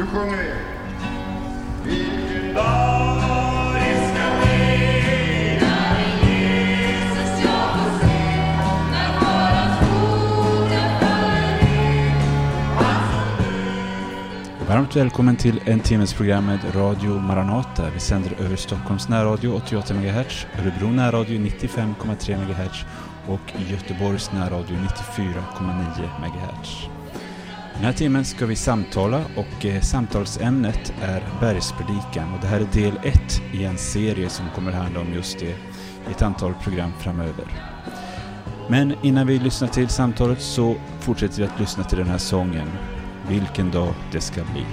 Nu sjunger vi. Vilken dag Varmt välkommen till en timmes program med Radio Maranata. Vi sänder över Stockholms närradio 88 MHz, Örebro närradio 95,3 MHz och Göteborgs närradio 94,9 MHz. Den här timmen ska vi samtala och eh, samtalsämnet är Bergspredikan och det här är del ett i en serie som kommer handla om just det i ett antal program framöver. Men innan vi lyssnar till samtalet så fortsätter vi att lyssna till den här sången vilken dag det ska bli.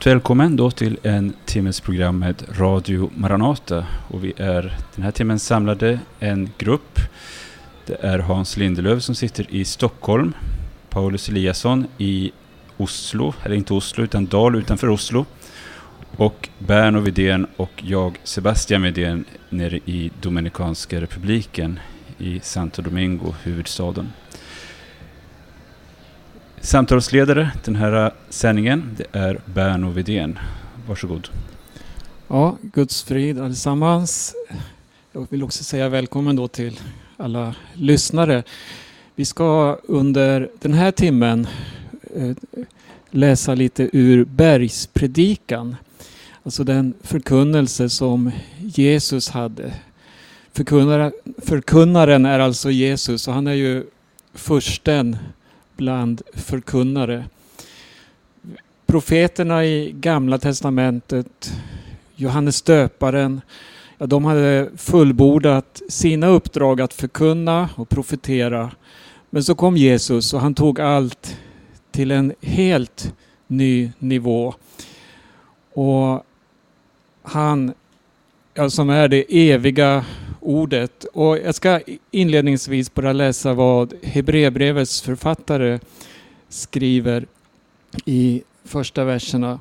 Varmt välkommen då till en timmes program med Radio Maranata. Och vi är den här timmen samlade en grupp. Det är Hans Lindelöf som sitter i Stockholm. Paulus Eliasson i Oslo, eller inte Oslo utan Dal utanför Oslo. Och Berno Widén och jag, Sebastian Widén, nere i Dominikanska republiken i Santo Domingo, huvudstaden. Samtalsledare den här sändningen, det är Berno Widén. Varsågod. Ja, Guds frid allesammans. Jag vill också säga välkommen då till alla lyssnare. Vi ska under den här timmen eh, läsa lite ur Bergspredikan. Alltså den förkunnelse som Jesus hade. Förkunnaren är alltså Jesus och han är ju försten bland förkunnare. Profeterna i Gamla Testamentet, Johannes döparen, ja, de hade fullbordat sina uppdrag att förkunna och profetera. Men så kom Jesus och han tog allt till en helt ny nivå. Och han, ja, som är det eviga ordet. Och jag ska inledningsvis bara läsa vad Hebreerbrevets författare skriver i första verserna.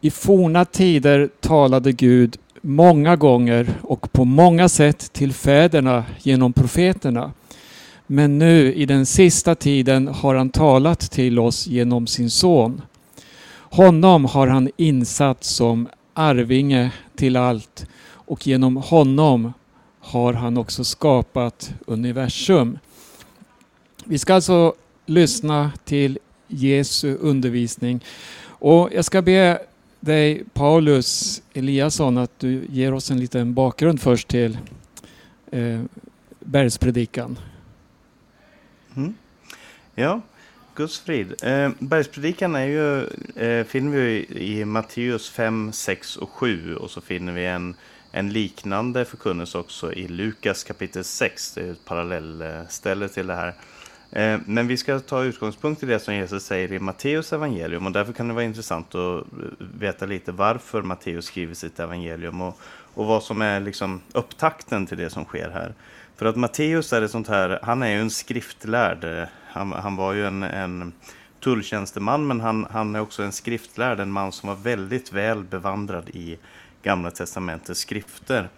I forna tider talade Gud många gånger och på många sätt till fäderna genom profeterna. Men nu i den sista tiden har han talat till oss genom sin son. Honom har han insatt som arvinge till allt och genom honom har han också skapat universum. Vi ska alltså lyssna till Jesu undervisning och jag ska be dig Paulus Eliasson att du ger oss en liten bakgrund först till eh, bergspredikan. Mm. Ja, Guds frid. Eh, bergspredikan är ju, eh, finner vi i, i Matteus 5, 6 och 7 och så finner vi en, en liknande förkunnelse också i Lukas kapitel 6. Det är ett parallellställe till det här. Eh, men vi ska ta utgångspunkt i det som Jesus säger i Matteus evangelium och därför kan det vara intressant att eh, veta lite varför Matteus skriver sitt evangelium och, och vad som är liksom upptakten till det som sker här. För att Matteus är ett sånt här, han är ju en skriftlärd. Han, han var ju en, en tulltjänsteman men han, han är också en skriftlärd, en man som var väldigt väl bevandrad i Gamla Testamentets skrifter.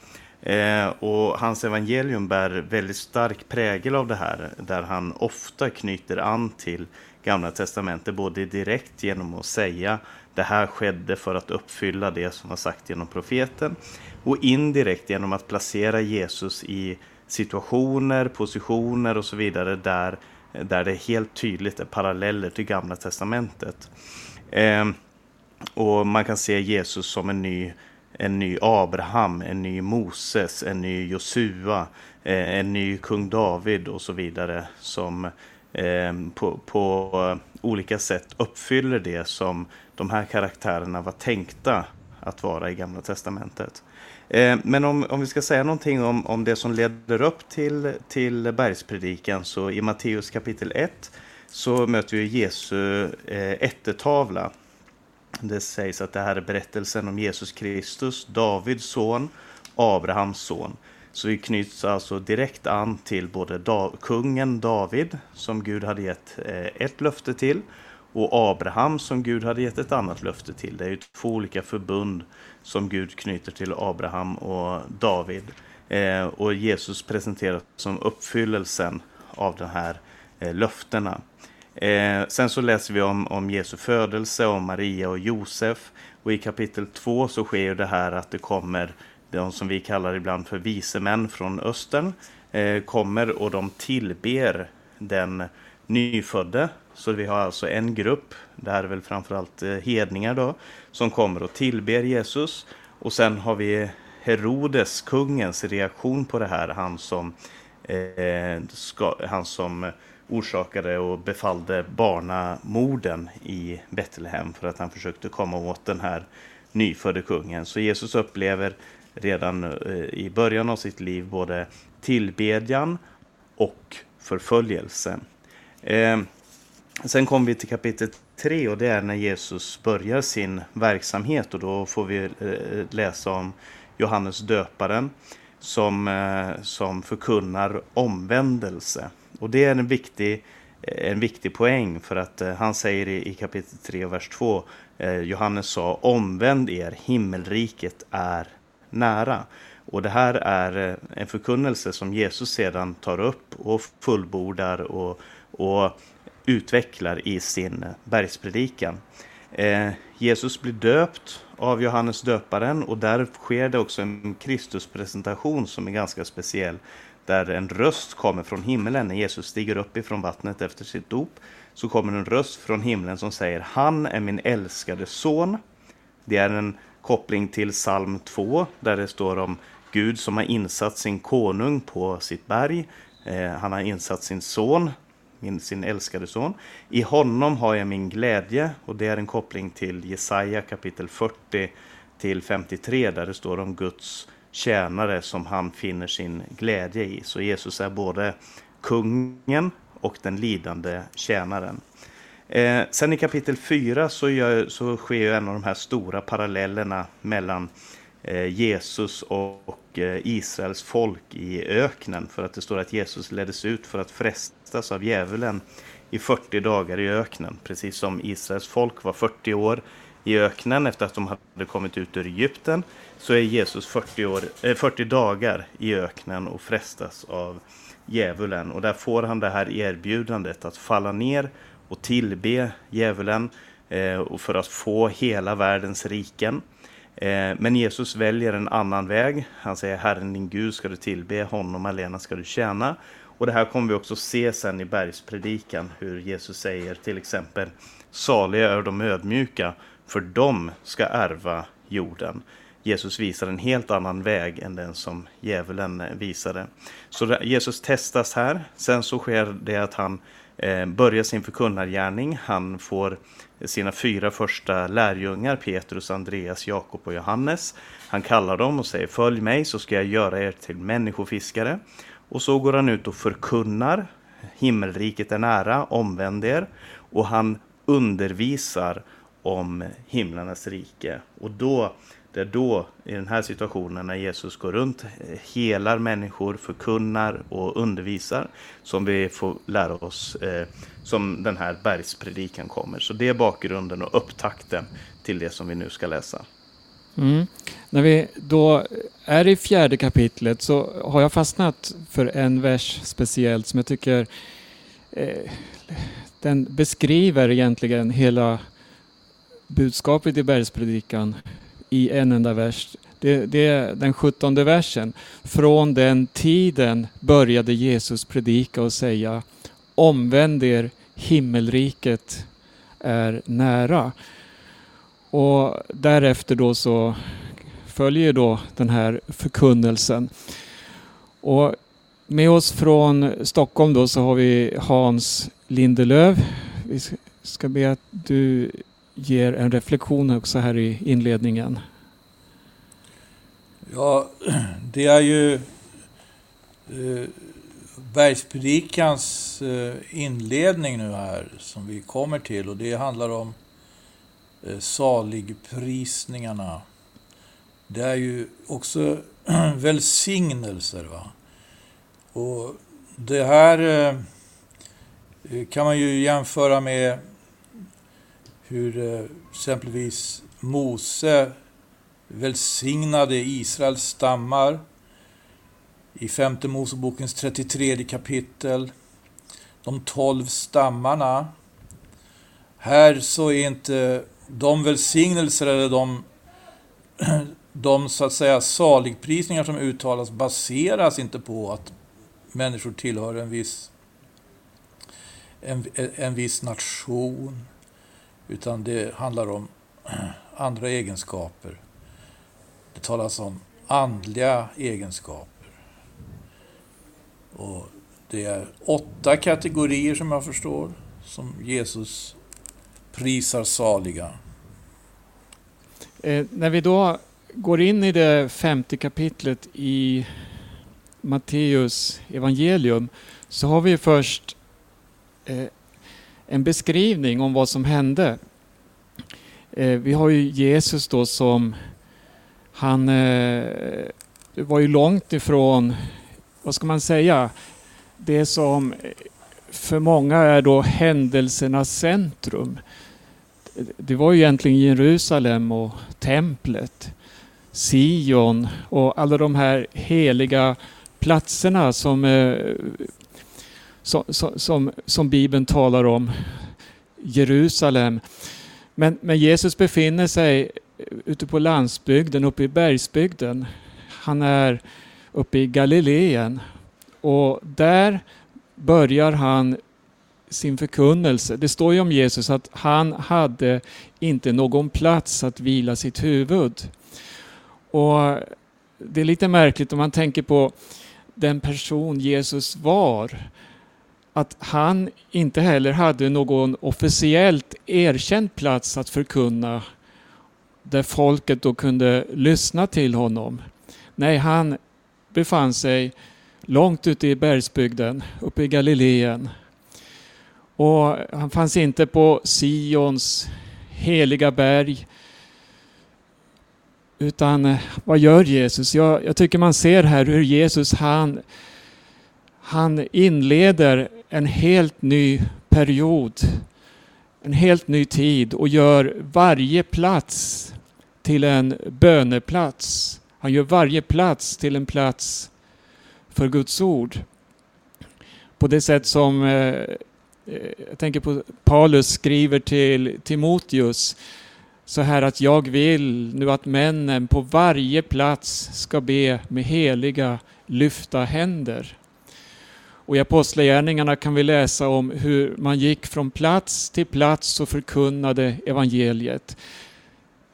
Eh, och hans evangelium bär väldigt stark prägel av det här, där han ofta knyter an till Gamla Testamentet, både direkt genom att säga det här skedde för att uppfylla det som var sagt genom profeten, och indirekt genom att placera Jesus i situationer, positioner och så vidare där, där det helt tydligt är paralleller till Gamla Testamentet. Eh, och man kan se Jesus som en ny en ny Abraham, en ny Moses, en ny Josua, eh, en ny kung David och så vidare som eh, på, på eh, olika sätt uppfyller det som de här karaktärerna var tänkta att vara i Gamla Testamentet. Eh, men om, om vi ska säga någonting om, om det som leder upp till, till bergspredikan så i Matteus kapitel 1 så möter vi Jesu eh, ättetavla det sägs att det här är berättelsen om Jesus Kristus, Davids son, Abrahams son. Så vi knyts alltså direkt an till både da kungen David, som Gud hade gett eh, ett löfte till, och Abraham som Gud hade gett ett annat löfte till. Det är ju två olika förbund som Gud knyter till Abraham och David. Eh, och Jesus presenteras som uppfyllelsen av de här eh, löftena. Eh, sen så läser vi om, om Jesu födelse, om Maria och Josef. Och i kapitel 2 så sker det här att det kommer de som vi kallar ibland för vise män från östern. Eh, kommer och de tillber den nyfödde. Så vi har alltså en grupp, det här är väl framförallt eh, hedningar då, som kommer och tillber Jesus. Och sen har vi Herodes, kungens reaktion på det här. Han som, eh, ska, han som orsakade och befallde barnamorden i Betlehem för att han försökte komma åt den här nyfödde kungen. Så Jesus upplever redan eh, i början av sitt liv både tillbedjan och förföljelse. Eh, sen kommer vi till kapitel 3 och det är när Jesus börjar sin verksamhet och då får vi eh, läsa om Johannes döparen som, som förkunnar omvändelse. Och det är en viktig, eh, en viktig poäng för att eh, han säger i, i kapitel 3 vers 2 eh, Johannes sa omvänd er, himmelriket är nära. Och det här är eh, en förkunnelse som Jesus sedan tar upp och fullbordar och, och utvecklar i sin bergspredikan. Eh, Jesus blir döpt av Johannes döparen och där sker det också en Kristuspresentation som är ganska speciell. Där en röst kommer från himlen när Jesus stiger upp ifrån vattnet efter sitt dop. Så kommer en röst från himlen som säger Han är min älskade son. Det är en koppling till psalm 2 där det står om Gud som har insatt sin konung på sitt berg. Eh, han har insatt sin son, min, sin älskade son. I honom har jag min glädje och det är en koppling till Jesaja kapitel 40 till 53 där det står om Guds tjänare som han finner sin glädje i. Så Jesus är både kungen och den lidande tjänaren. Eh, sen i kapitel 4 så, gör, så sker ju en av de här stora parallellerna mellan eh, Jesus och eh, Israels folk i öknen. För att det står att Jesus leddes ut för att frestas av djävulen i 40 dagar i öknen. Precis som Israels folk var 40 år i öknen efter att de hade kommit ut ur Egypten. Så är Jesus 40, år, eh, 40 dagar i öknen och frestas av djävulen. Och där får han det här erbjudandet att falla ner och tillbe djävulen eh, och för att få hela världens riken. Eh, men Jesus väljer en annan väg. Han säger Herren din Gud ska du tillbe, honom alena ska du tjäna. Och det här kommer vi också se sen i bergspredikan, hur Jesus säger till exempel Saliga är de ödmjuka, för de ska ärva jorden. Jesus visar en helt annan väg än den som djävulen visade. Så Jesus testas här. Sen så sker det att han eh, börjar sin förkunnargärning. Han får sina fyra första lärjungar, Petrus, Andreas, Jakob och Johannes. Han kallar dem och säger följ mig så ska jag göra er till människofiskare. Och så går han ut och förkunnar. Himmelriket är nära, omvänd er. Och han undervisar om himlarnas rike. Och då, det är då, i den här situationen, när Jesus går runt, eh, helar människor, förkunnar och undervisar, som vi får lära oss, eh, som den här bergspredikan kommer. Så det är bakgrunden och upptakten till det som vi nu ska läsa. Mm. När vi då är i fjärde kapitlet så har jag fastnat för en vers speciellt som jag tycker eh, den beskriver egentligen hela budskapet i bergspredikan i en enda vers. Det, det, är den sjuttonde versen. Från den tiden började Jesus predika och säga Omvänd er, himmelriket är nära. Och därefter då så följer då den här förkunnelsen. Och med oss från Stockholm då så har vi Hans Lindelöv. Vi ska be att du ger en reflektion också här i inledningen. Ja, det är ju eh, Bergspredikans eh, inledning nu här som vi kommer till och det handlar om eh, saligprisningarna. Det är ju också välsignelser. Va? Och det här eh, kan man ju jämföra med hur eh, exempelvis Mose välsignade Israels stammar i femte Mosebokens 33 kapitel. De tolv stammarna. Här så är inte de välsignelser eller de, de så att säga saligprisningar som uttalas baseras inte på att människor tillhör en viss, en, en viss nation utan det handlar om andra egenskaper. Det talas om andliga egenskaper. Och det är åtta kategorier som jag förstår, som Jesus prisar saliga. Eh, när vi då går in i det femte kapitlet i Matteus evangelium så har vi först eh, en beskrivning om vad som hände. Eh, vi har ju Jesus då som han eh, var ju långt ifrån, vad ska man säga, det som för många är då händelsernas centrum. Det var ju egentligen Jerusalem och templet, Sion och alla de här heliga platserna som eh, som, som, som Bibeln talar om, Jerusalem. Men, men Jesus befinner sig ute på landsbygden, uppe i bergsbygden. Han är uppe i Galileen och där börjar han sin förkunnelse. Det står ju om Jesus att han hade inte någon plats att vila sitt huvud. Och Det är lite märkligt om man tänker på den person Jesus var. Att han inte heller hade någon officiellt erkänd plats att förkunna där folket då kunde lyssna till honom. Nej, han befann sig långt ute i bergsbygden, uppe i Galileen. Och han fanns inte på Sions heliga berg. Utan vad gör Jesus? Jag, jag tycker man ser här hur Jesus han, han inleder en helt ny period. En helt ny tid och gör varje plats till en böneplats. Han gör varje plats till en plats för Guds ord. På det sätt som eh, eh jag tänker på Paulus skriver till Timoteus så här att jag vill nu att männen på varje plats ska be med heliga lyfta händer. Och i Apostlagärningarna kan vi läsa om hur man gick från plats till plats och förkunnade evangeliet.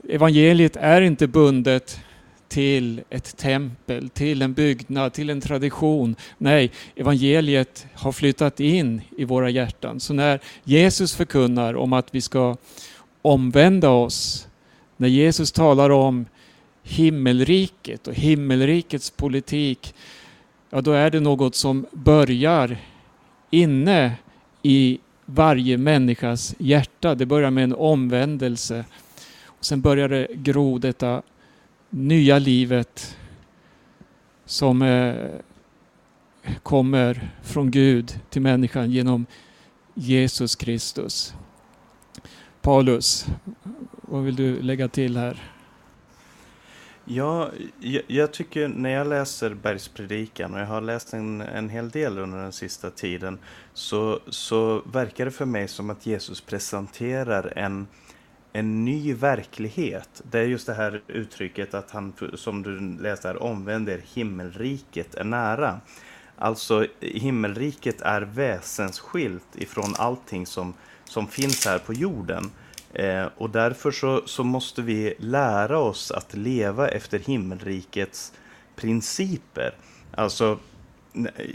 Evangeliet är inte bundet till ett tempel, till en byggnad, till en tradition. Nej, evangeliet har flyttat in i våra hjärtan. Så när Jesus förkunnar om att vi ska omvända oss, när Jesus talar om himmelriket och himmelrikets politik, ja då är det något som börjar inne i varje människas hjärta. Det börjar med en omvändelse. Och sen börjar det gro detta nya livet som eh, kommer från Gud till människan genom Jesus Kristus. Paulus, vad vill du lägga till här? Ja, jag, jag tycker när jag läser Bergspredikan, och jag har läst en, en hel del under den sista tiden, så, så verkar det för mig som att Jesus presenterar en, en ny verklighet. Det är just det här uttrycket att han, som du läste här, omvänder himmelriket är nära. Alltså himmelriket är väsensskilt ifrån allting som, som finns här på jorden. Eh, och därför så, så måste vi lära oss att leva efter himmelrikets principer. Alltså,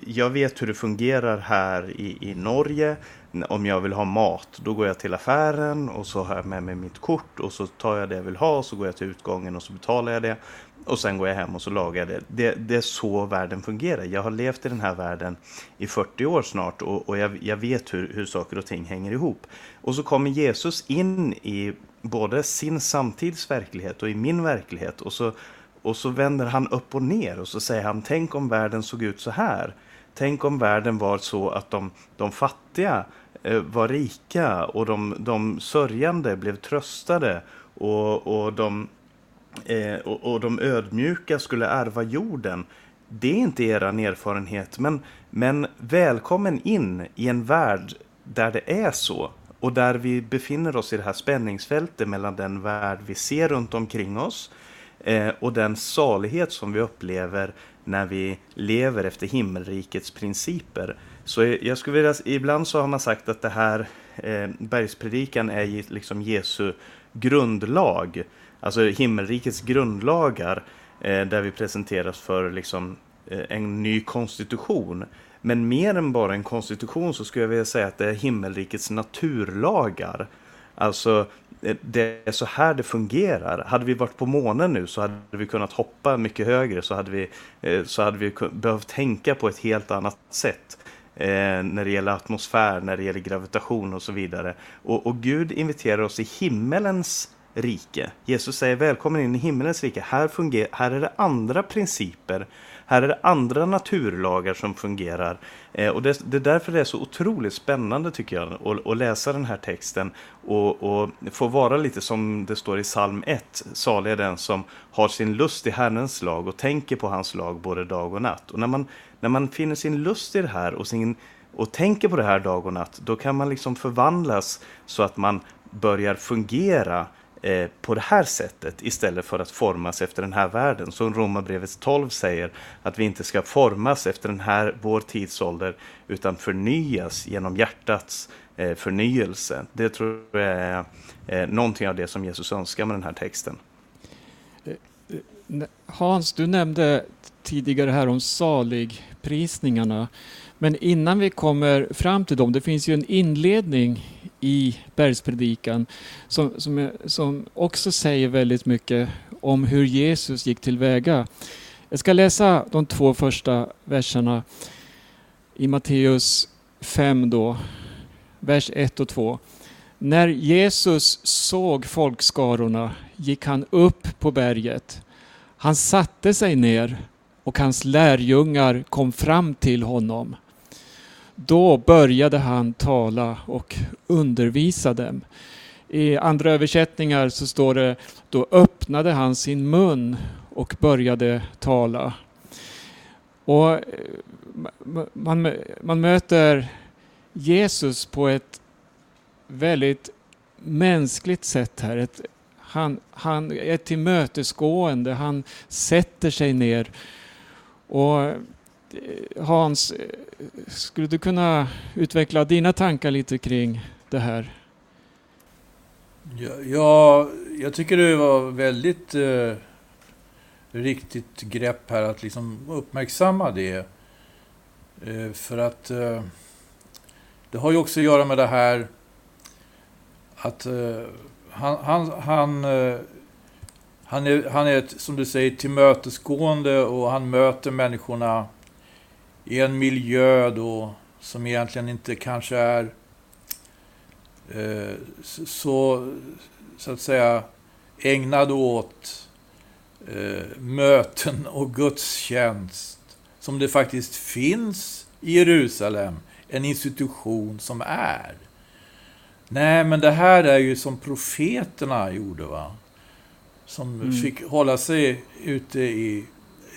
jag vet hur det fungerar här i, i Norge. Om jag vill ha mat, då går jag till affären och så har jag med mig mitt kort och så tar jag det jag vill ha och så går jag till utgången och så betalar jag det. Och sen går jag hem och så lagar jag det. Det, det är så världen fungerar. Jag har levt i den här världen i 40 år snart och, och jag, jag vet hur, hur saker och ting hänger ihop. Och så kommer Jesus in i både sin samtids verklighet och i min verklighet och så, och så vänder han upp och ner och så säger han tänk om världen såg ut så här. Tänk om världen var så att de, de fattiga eh, var rika och de, de sörjande blev tröstade och, och de eh, och, och de ödmjuka skulle ärva jorden. Det är inte er erfarenhet, men, men välkommen in i en värld där det är så. Och där vi befinner oss i det här spänningsfältet mellan den värld vi ser runt omkring oss eh, och den salighet som vi upplever när vi lever efter himmelrikets principer. Så jag skulle vilja, ibland så har man sagt att det här eh, bergspredikan är liksom Jesu grundlag alltså himmelrikets grundlagar eh, där vi presenteras för liksom, eh, en ny konstitution. Men mer än bara en konstitution så skulle jag vilja säga att det är himmelrikets naturlagar. Alltså, eh, det är så här det fungerar. Hade vi varit på månen nu så hade vi kunnat hoppa mycket högre så hade vi, eh, så hade vi behövt tänka på ett helt annat sätt. Eh, när det gäller atmosfär, när det gäller gravitation och så vidare. Och, och Gud inviterar oss i himmelens rike. Jesus säger välkommen in i himmelens rike. Här, funger, här är det andra principer. Här är det andra naturlagar som fungerar. Eh, och det, det, är därför det är så otroligt spännande tycker jag att, att läsa den här texten och, och få vara lite som det står i psalm 1. Salig är den som har sin lust i Herrens lag och tänker på hans lag både dag och natt. Och när man, när man finner sin lust i det här och, sin, och tänker på det här dag och natt, då kan man liksom förvandlas så att man börjar fungera eh, på det här sättet istället för att formas efter den här världen. Som Romarbrevet 12 säger att vi inte ska formas efter den här vår tidsålder utan förnyas genom hjärtats eh, förnyelse. Det tror jag är eh, någonting av det som Jesus önskar med den här texten. Eh, eh, Hans, du nämnde tidigare här om saligprisningarna. Men innan vi kommer fram till dem, det finns ju en inledning i bergspredikan som, som, som också säger väldigt mycket om hur Jesus gick tillväga. Jag ska läsa de två första verserna i Matteus 5 då, vers 1 och 2. När Jesus såg folkskarorna gick han upp på berget. Han satte sig ner och hans lärjungar kom fram till honom. Då började han tala och undervisa dem. I andra översättningar så står det då öppnade han sin mun och började tala. Och eh, man, man möter Jesus på ett väldigt mänskligt sätt här. Ett, han, han är tillmötesgående, han sätter sig ner. Och Eh, Hans, eh, skulle du kunna utveckla dina tankar lite kring det här? Ja, ja jag tycker det var väldigt eh, riktigt grepp här att liksom uppmärksamma det. Eh, för att eh, det har ju också att göra med det här att eh, han, han, han, eh, han, är, han är, som du säger, tillmötesgående och han möter människorna i en miljö då som egentligen inte kanske är eh, så, så att säga, ägnad åt eh, möten och gudstjänst som det faktiskt finns i Jerusalem, en institution som är. Nej, men det här är ju som profeterna gjorde, va? Som Mm. fick hålla sig ute i,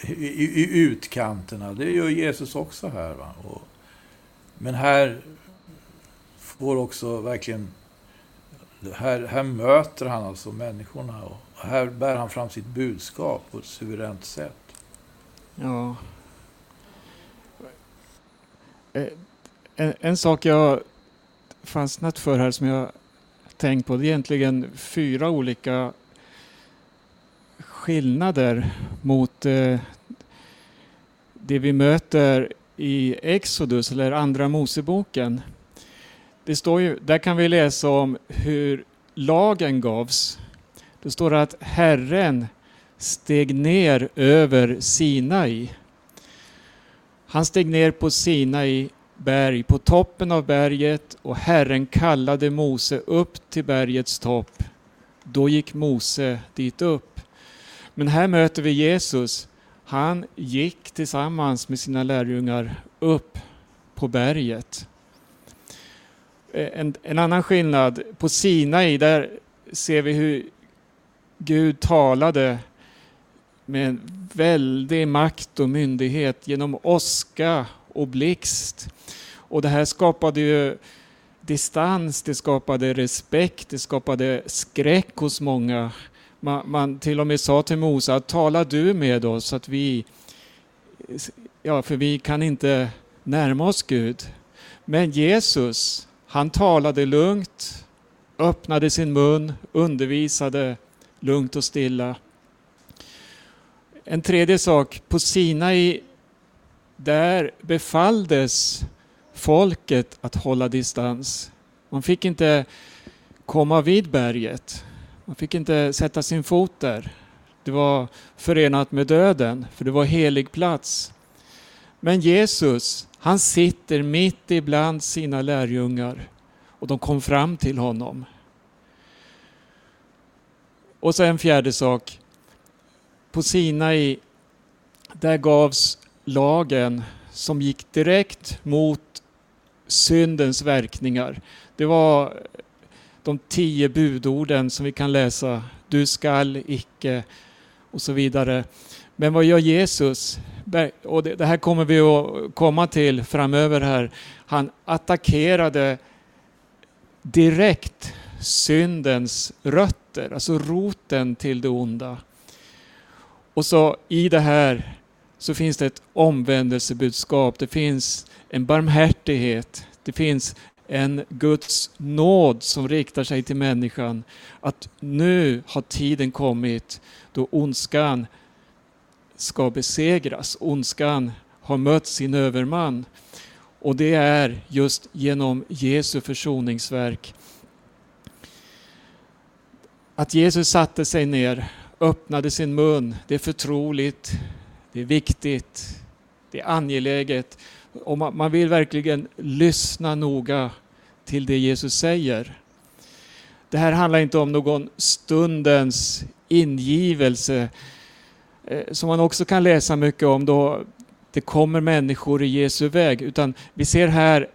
i, i utkanterna. Det gör Jesus också här, va? Och, men här får också verkligen... Här, här möter han alltså människorna och här bär han fram sitt budskap på ett suveränt sätt. Ja. Eh, en, en sak jag fastnat för här som jag tänkt på, det är egentligen fyra olika skillnader mot eh, det vi möter i Exodus eller Andra Moseboken. Det står ju, där kan vi läsa om hur lagen gavs. Det står att Herren steg ner över Sinai. Han steg ner på Sinai berg, på toppen av berget och Herren kallade Mose upp till bergets topp. Då gick Mose dit upp. Men här möter vi Jesus. Han gick tillsammans med sina lärjungar upp på berget. En, en annan skillnad, på Sinai där ser vi hur Gud talade med en väldig makt och myndighet genom åska och blixt. Och det här skapade ju distans, det skapade respekt, det skapade skräck hos många. Man, man till och med sa till Mose att tala du med oss så att vi, ja för vi kan inte närma oss Gud. Men Jesus, han talade lugnt, öppnade sin mun, undervisade lugnt och stilla. En tredje sak, på Sinai där befalldes folket att hålla distans. Man fick inte komma vid berget. Man fick inte sätta sin fot där. Det var förenat med döden, för det var helig plats. Men Jesus, han sitter mitt ibland sina lärjungar och de kom fram till honom. Och så en fjärde sak. På Sinai, där gavs lagen som gick direkt mot syndens verkningar. Det var de tio budorden som vi kan läsa. Du skall icke och så vidare. Men vad gör Jesus? Och det, här kommer vi att komma till framöver här. Han attackerade direkt syndens rötter, alltså roten till det onda. Och så i det här så finns det ett omvändelsebudskap, det finns en barmhärtighet, det finns en Guds nåd som riktar sig till människan. Att nu har tiden kommit då ondskan ska besegras. Ondskan har mött sin överman. Och det är just genom Jesu försoningsverk. Att Jesus satte sig ner, öppnade sin mun, det är förtroligt, det är viktigt, det är angeläget. Och man vill verkligen lyssna noga till det Jesus säger. Det här handlar inte om någon stundens ingivelse eh, som man också kan läsa mycket om då det kommer människor i Jesu väg, utan vi ser här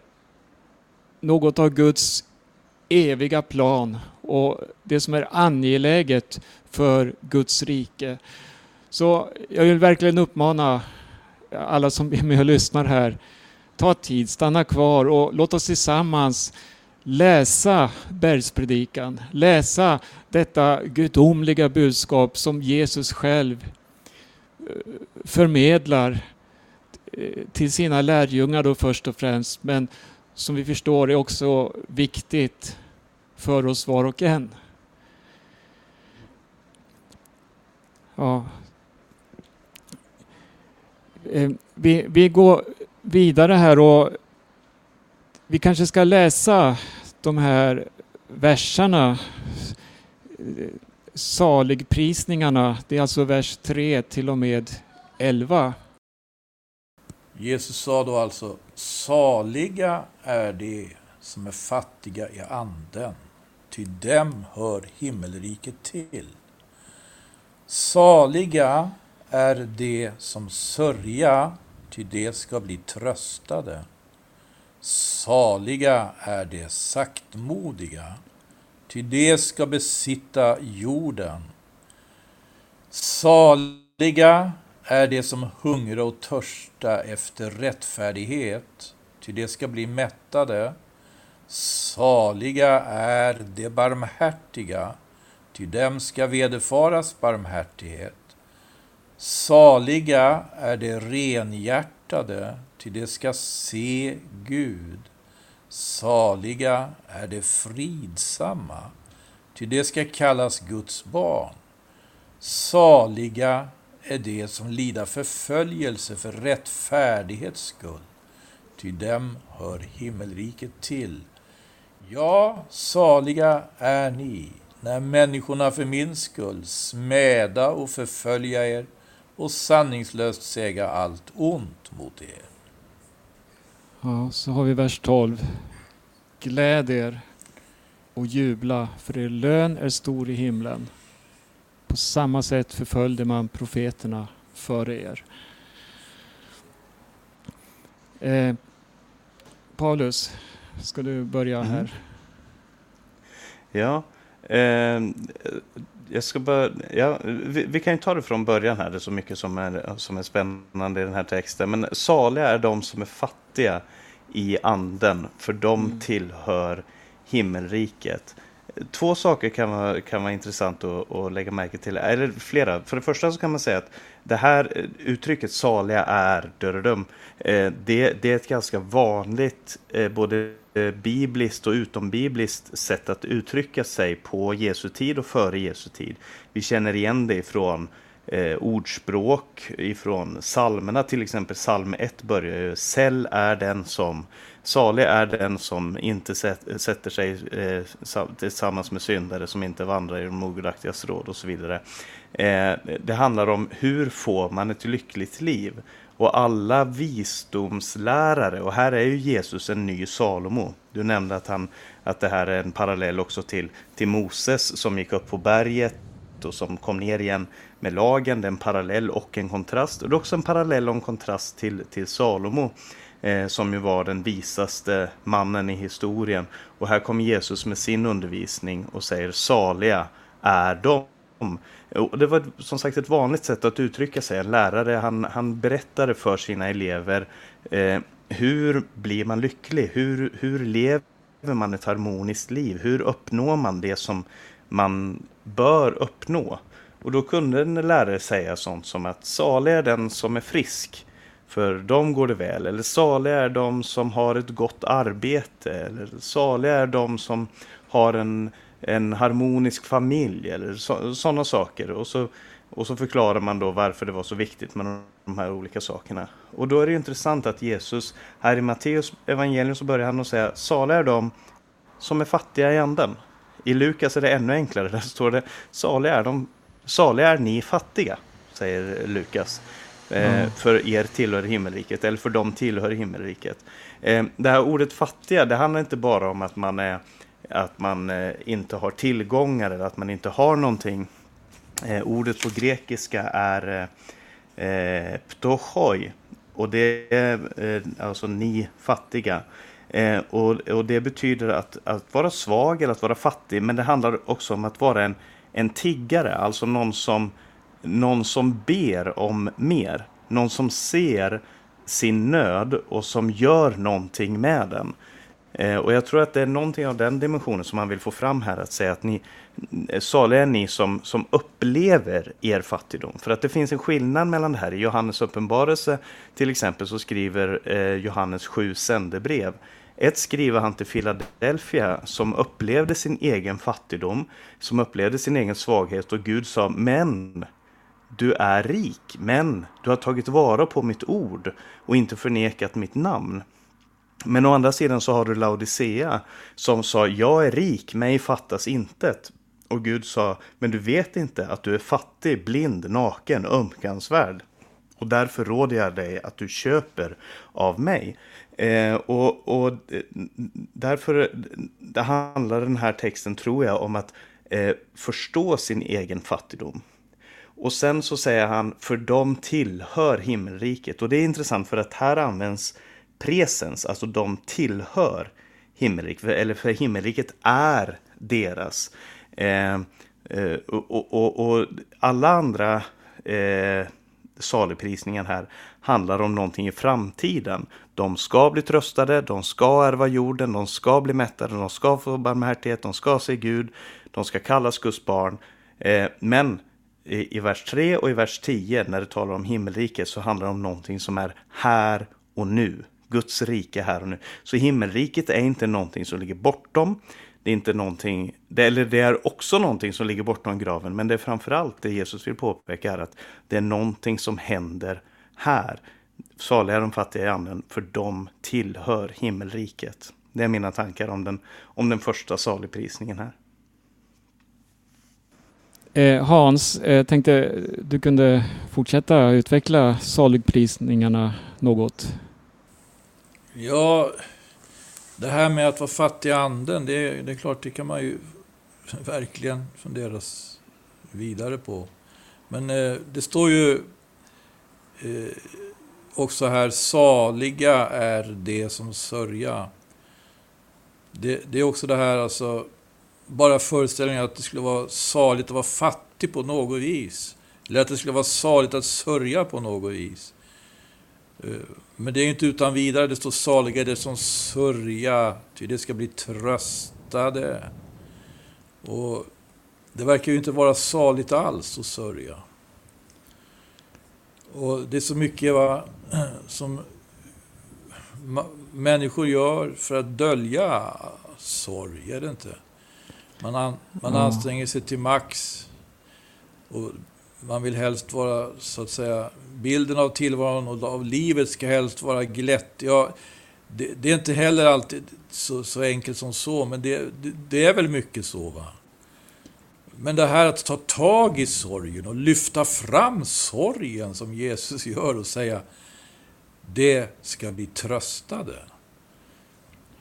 något av Guds eviga plan och det som är angeläget för Guds rike. Så jag vill verkligen uppmana alla som är med och lyssnar här, ta tid, stanna kvar och låt oss tillsammans läsa bergspredikan, läsa detta gudomliga budskap som Jesus själv eh, förmedlar eh, till sina lärjungar då först och främst, men som vi förstår är också viktigt för oss var och en. Ja. Eh, vi, vi går vidare här och vi kanske ska läsa de här verserna, saligprisningarna. Det är alltså vers 3 till och med 11. Jesus sa då alltså, saliga är de som är fattiga i anden, ty dem hör himmelriket till. Saliga är de som sörja, ty de ska bli tröstade. Saliga är de saktmodiga, ty de ska besitta jorden. Saliga är de som hungrar och törsta efter rättfärdighet, ty de ska bli mättade. Saliga är de barmhärtiga, ty dem ska vederfaras barmhärtighet. Saliga är de renhjärtade, ty de ska se Gud. Saliga är de fridsamma, ty de ska kallas Guds barn. Saliga är de som lider förföljelse för rättfärdighets skull, ty dem hör himmelriket till. Ja, saliga är ni, när människorna för min skull smäda och förfölja er och sanningslöst säga allt ont mot er. Ja, så har vi vers 12. Gläd er och jubla, för er lön är stor i himlen. På samma sätt förföljde man profeterna före er. Eh, Paulus, ska du börja Mhm. här? Ja, eh, jag ska bara, ja, vi, vi kan ju ta det från början här, det är så mycket som är, som är spännande i den här texten. Men saliga är de som är fattiga i anden, för de Mm. tillhör himmelriket. Två saker kan vara, kan vara intressant att, att lägga märke till, eller flera. För det första så kan man säga att det här uttrycket saliga är dörrdum. Eh, det, det är ett ganska vanligt eh, både Eh, bibliskt och utombibliskt sätt att uttrycka sig på Jesu tid och före Jesu tid. Vi känner igen det ifrån eh, ordspråk, ifrån psalmerna till exempel. Psalm 1 börjar ju Säll är den som Salig är den som inte sätter sig eh, tillsammans med syndare, som inte vandrar i de ogudaktigas råd och så vidare. Eh, det handlar om hur får man ett lyckligt liv? Och alla visdomslärare, och här är ju Jesus en ny Salomo. Du nämnde att, han, att det här är en parallell också till, till Moses som gick upp på berget och som kom ner igen med lagen. Det är en parallell och en kontrast. Och det är också en parallell och en kontrast till, till Salomo eh, som ju var den visaste mannen i historien. Och här kommer Jesus med sin undervisning och säger saliga är de. Och det var som sagt ett vanligt sätt att uttrycka sig. En lärare han, han berättade för sina elever eh, hur blir man lycklig? Hur, hur lever man ett harmoniskt liv? Hur uppnår man det som man bör uppnå? Och då kunde en lärare säga sånt som att salig är den som är frisk, för dem går det väl. Eller salig är de som har ett gott arbete. Eller salig är de som har en, en harmonisk familj. Eller sådana saker. Och så, och så förklarar man då varför det var så viktigt med de här olika sakerna. Och då är det intressant att Jesus, här i Matteus evangelium så börjar han att säga, saliga är de som är fattiga i anden. I Lukas är det ännu enklare, där står det, saliga är, de, saliga är ni fattiga, säger Lukas. Mm. för er tillhör himmelriket, eller för dem tillhör himmelriket. Eh, det här ordet fattiga, det handlar inte bara om att man, är, att man eh, inte har tillgångar eller att man inte har någonting. Eh, ordet på grekiska är eh, eh ptochoi, och det är alltså ni fattiga. och, och det betyder att, att vara svag eller att vara fattig, men det handlar också om att vara en, en tiggare, alltså någon som någon som ber om mer. Någon som ser sin nöd och som gör någonting med den. Eh, och jag tror att det är någonting av den dimensionen som man vill få fram här. Att säga att ni, eh, saliga är ni som, som upplever er fattigdom. För att det finns en skillnad mellan det här. I Johannes uppenbarelse till exempel så skriver eh, Johannes sju sändebrev. Ett skriver han till Philadelphia som upplevde sin egen fattigdom, som upplevde sin egen svaghet och Gud sa men du är rik, men du har tagit vara på mitt ord och inte förnekat mitt namn. Men å andra sidan så har du Laodicea som sa jag är rik, mig fattas intet. Och Gud sa, men du vet inte att du är fattig, blind, naken, ömkansvärd. Och därför råder jag dig att du köper av mig. Eh, och, och därför det handlar den här texten, tror jag, om att eh, förstå sin egen fattigdom. Och sen så säger han, för de tillhör himmelriket. Och det är intressant för att här används presens, alltså de tillhör himmelriket. Eller för himmelriket är deras. Eh, eh, och, och, och, alla andra eh, saluprisningar här handlar om någonting i framtiden. De ska bli tröstade, de ska ärva jorden, de ska bli mättade, de ska få barmhärtighet, de ska se Gud, de ska kallas Guds barn. Eh, men i, i vers 3 och i vers 10 när det talar om himmelriket så handlar det om någonting som är här och nu. Guds rike här och nu. Så himmelriket är inte någonting som ligger bortom. Det är inte någonting, det, eller det är också någonting som ligger bortom graven, men det är framförallt det Jesus vill påpeka är att det är någonting som händer här. Saliga är de fattiga i anden, för de tillhör himmelriket. Det är mina tankar om den, om den första saligprisningen här. Eh, Hans, eh, tänkte du kunde fortsätta utveckla saligprisningarna något? Ja, det här med att vara fattig i anden, det, det är klart, det kan man ju verkligen fundera vidare på. Men eh, det står ju eh, också här, saliga är det som sörja. Det, det, är också det här, alltså, bara föreställningen att det skulle vara saligt att vara fattig på något vis. Eller att det skulle vara saligt att sörja på något vis. Eh, men det är inte utan vidare det står saliga det som sörja, ty det ska bli tröstade. Och det verkar ju inte vara saligt alls att sörja. Och det är så mycket va, som människor gör för att dölja sorg, är det inte? Man, an, man mm. anstränger sig till max. Och man vill helst vara, så att säga, bilden av tillvaron och av livet ska helst vara glätt. Ja, det, det är inte heller alltid så, så enkelt som så, men det, det, det, är väl mycket så. va. Men det här att ta tag i sorgen och lyfta fram sorgen som Jesus gör och säga det ska bli tröstade.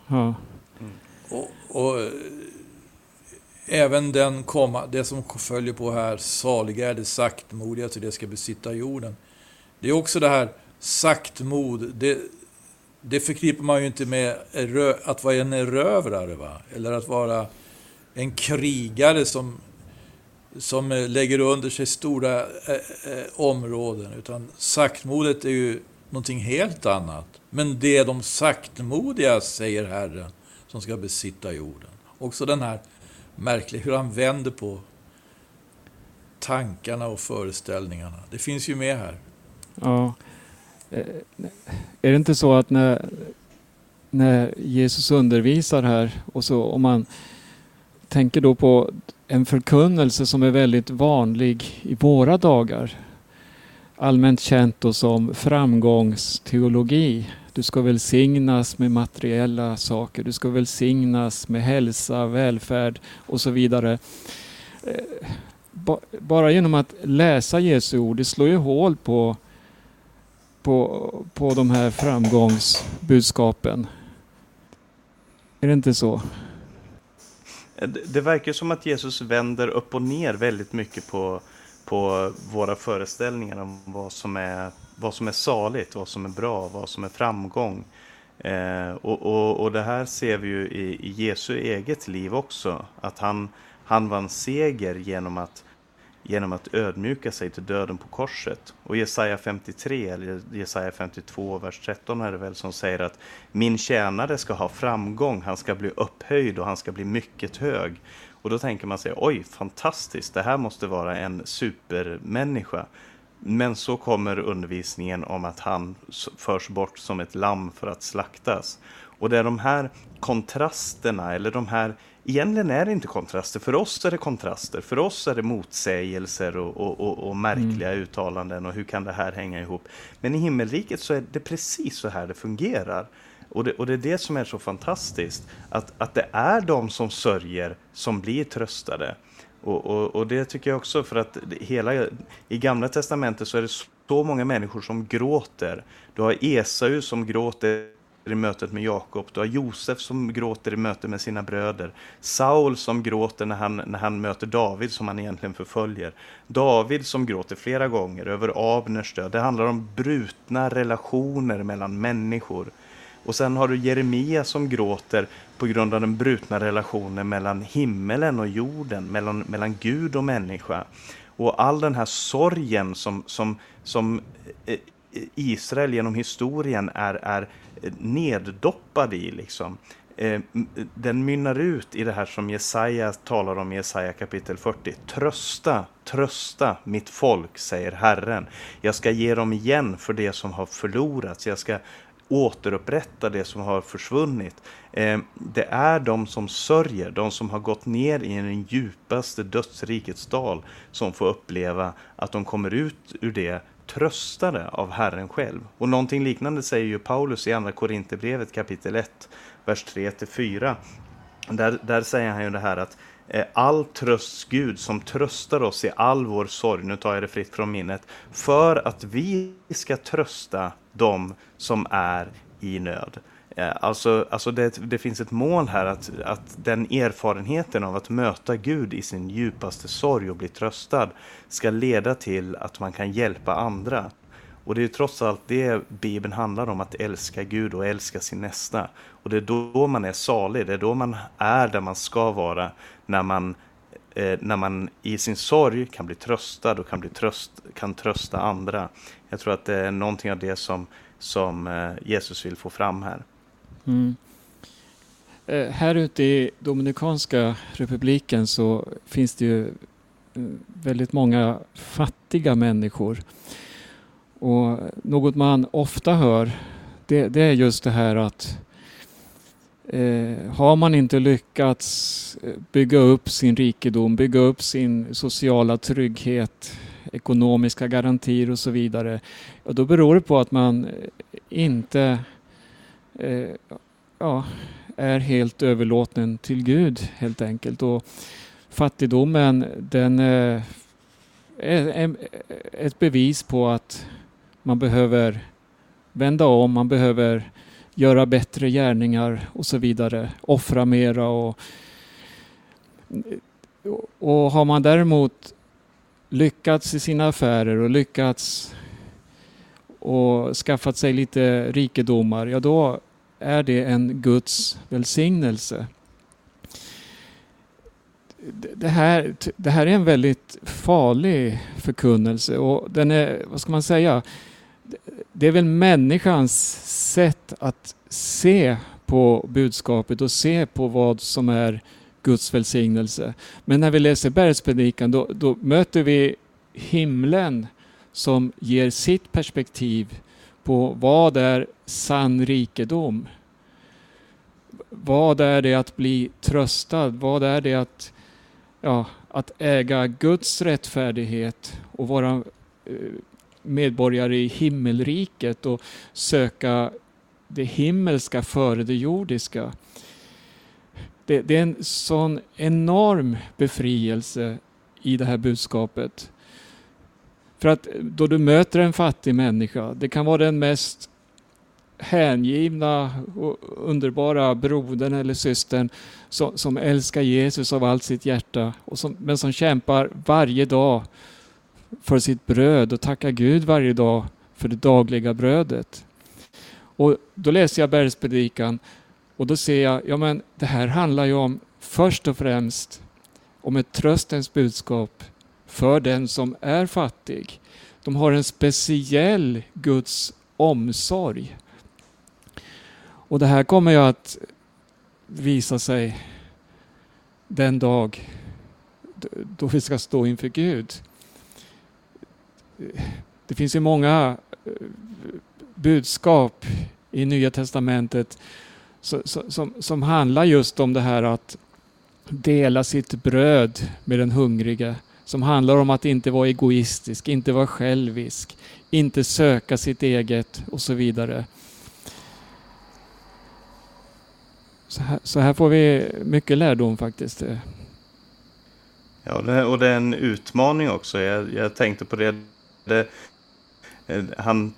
Ja. Och, och även den komma, det som följer på här, saliga är det saktmodiga, till det ska besitta jorden. Det är också det här saktmod, det, det förknippar man ju inte med att vara en erövrare, va? eller att vara en krigare som, som lägger under sig stora eh, eh, områden. Utan saktmodet är ju någonting helt annat. Men det är de saktmodiga, säger Herren, som ska besitta jorden. Också den här märklig, hur han vänder på tankarna och föreställningarna. Det finns ju med här. Ja. Eh, är det inte så att när, när Jesus undervisar här och så om man tänker då på en förkunnelse som är väldigt vanlig i våra dagar. Allmänt känt då som framgångsteologi. Du ska välsignas med materiella saker. Du ska välsignas med hälsa, välfärd och så vidare. Eh, bara genom att läsa Jesu ord, det slår ju hål på på, på de här framgångsbudskapen. Är det inte så? Det, det verkar som att Jesus vänder upp och ner väldigt mycket på, på våra föreställningar om vad som, är, vad som är saligt, vad som är bra, vad som är framgång. Eh, och, och, och det här ser vi ju i, i Jesu eget liv också. Att han, han vann seger genom att, genom att ödmjuka sig till döden på korset. Och Jesaja 53, eller Jesaja 52, vers 13 är det väl som säger att min tjänare ska ha framgång, han ska bli upphöjd och han ska bli mycket hög. Och då tänker man sig, oj, fantastiskt, det här måste vara en supermänniska. Men så kommer undervisningen om att han förs bort som ett lamm för att slaktas. Och det är de här kontrasterna, eller de här, egentligen är det inte kontraster, för oss är det kontraster, för oss är det motsägelser och, och, och, och märkliga uttalanden och hur kan det här hänga ihop? Men i himmelriket så är det precis så här det fungerar. Och det, och det är det som är så fantastiskt, att, att det är de som sörjer som blir tröstade. Och, och, och det tycker jag också för att hela, i gamla testamentet så är det så många människor som gråter. Du har Esau som gråter i mötet med Jakob, du har Josef som gråter i mötet med sina bröder, Saul som gråter när han, när han möter David som han egentligen förföljer, David som gråter flera gånger över Abners död. Det handlar om brutna relationer mellan människor. Och sen har du Jeremia som gråter på grund av den brutna relationen mellan himmelen och jorden, mellan, mellan Gud och människa. Och all den här sorgen som, som, som eh, Israel genom historien är, är neddoppad i. Liksom. Eh, den mynnar ut i det här som Jesaja talar om i Jesaja kapitel 40. Trösta, trösta mitt folk, säger Herren. Jag ska ge dem igen för det som har förlorats. Jag ska återupprätta det som har försvunnit. Eh, det är de som sörjer, de som har gått ner i den djupaste dödsrikets dal, som får uppleva att de kommer ut ur det tröstade av Herren själv. Och någonting liknande säger ju Paulus i Andra Korinthierbrevet kapitel 1, vers 3-4. Där, där säger han ju det här att Eh, all trösts Gud som tröstar oss i all vår sorg, nu tar jag det fritt från minnet, för att vi ska trösta dem som är i nöd. Eh, alltså, alltså det, det finns ett mål här att, att den erfarenheten av att möta Gud i sin djupaste sorg och bli tröstad ska leda till att man kan hjälpa andra. Och det är ju trots allt det Bibeln handlar om, att älska Gud och älska sin nästa. Och det är då man är salig, det är då man är där man ska vara, när man, eh, när man i sin sorg kan bli tröstad och kan, bli tröst, kan trösta andra. Jag tror att det är någonting av det som, som eh, Jesus vill få fram här. Mm. Eh, Här ute i Dominikanska republiken så finns det ju eh, väldigt många fattiga människor. Och något man ofta hör det, det är just det här att eh, har man inte lyckats eh, bygga upp sin rikedom, bygga upp sin sociala trygghet, ekonomiska garantier och så vidare, då beror det på att man eh, inte eh, ja, är helt överlåten till Gud helt enkelt. Och fattigdomen den eh, är är ett bevis på att man behöver vända om, man behöver göra bättre gärningar och så vidare. Offra mera och, och har man däremot lyckats i sina affärer och lyckats och skaffat sig lite rikedomar, ja då är det en Guds välsignelse. Det här, det här är en väldigt farlig förkunnelse och den är, vad ska man säga, det är väl människans sätt att se på budskapet och se på vad som är Guds välsignelse. Men när vi läser bergspredikan då, då möter vi himlen som ger sitt perspektiv på vad är sann rikedom. Vad är det att bli tröstad? Vad är det att, ja, att äga Guds rättfärdighet och vara eh, medborgare i himmelriket och söka det himmelska före det jordiska. Det, det, är en sån enorm befrielse i det här budskapet. För att då du möter en fattig människa, det kan vara den mest hängivna och underbara brodern eller systern som, som älskar Jesus av allt sitt hjärta, och som, men som kämpar varje dag för sitt bröd och tacka Gud varje dag för det dagliga brödet. Och Då läser jag bergspredikan och då ser jag, ja men det här handlar ju om först och främst om ett tröstens budskap för den som är fattig. De har en speciell Guds omsorg. Och det här kommer ju att visa sig den dag då vi ska stå inför Gud. Det finns ju många eh, budskap i Nya Testamentet som, som handlar just om det här att dela sitt bröd med den hungrige. Som handlar om att inte vara egoistisk, inte vara självisk, inte söka sitt eget och så vidare. Så här, så här får vi mycket lärdom faktiskt. Ja, och det är en utmaning också. Jag, jag tänkte på det det eh, han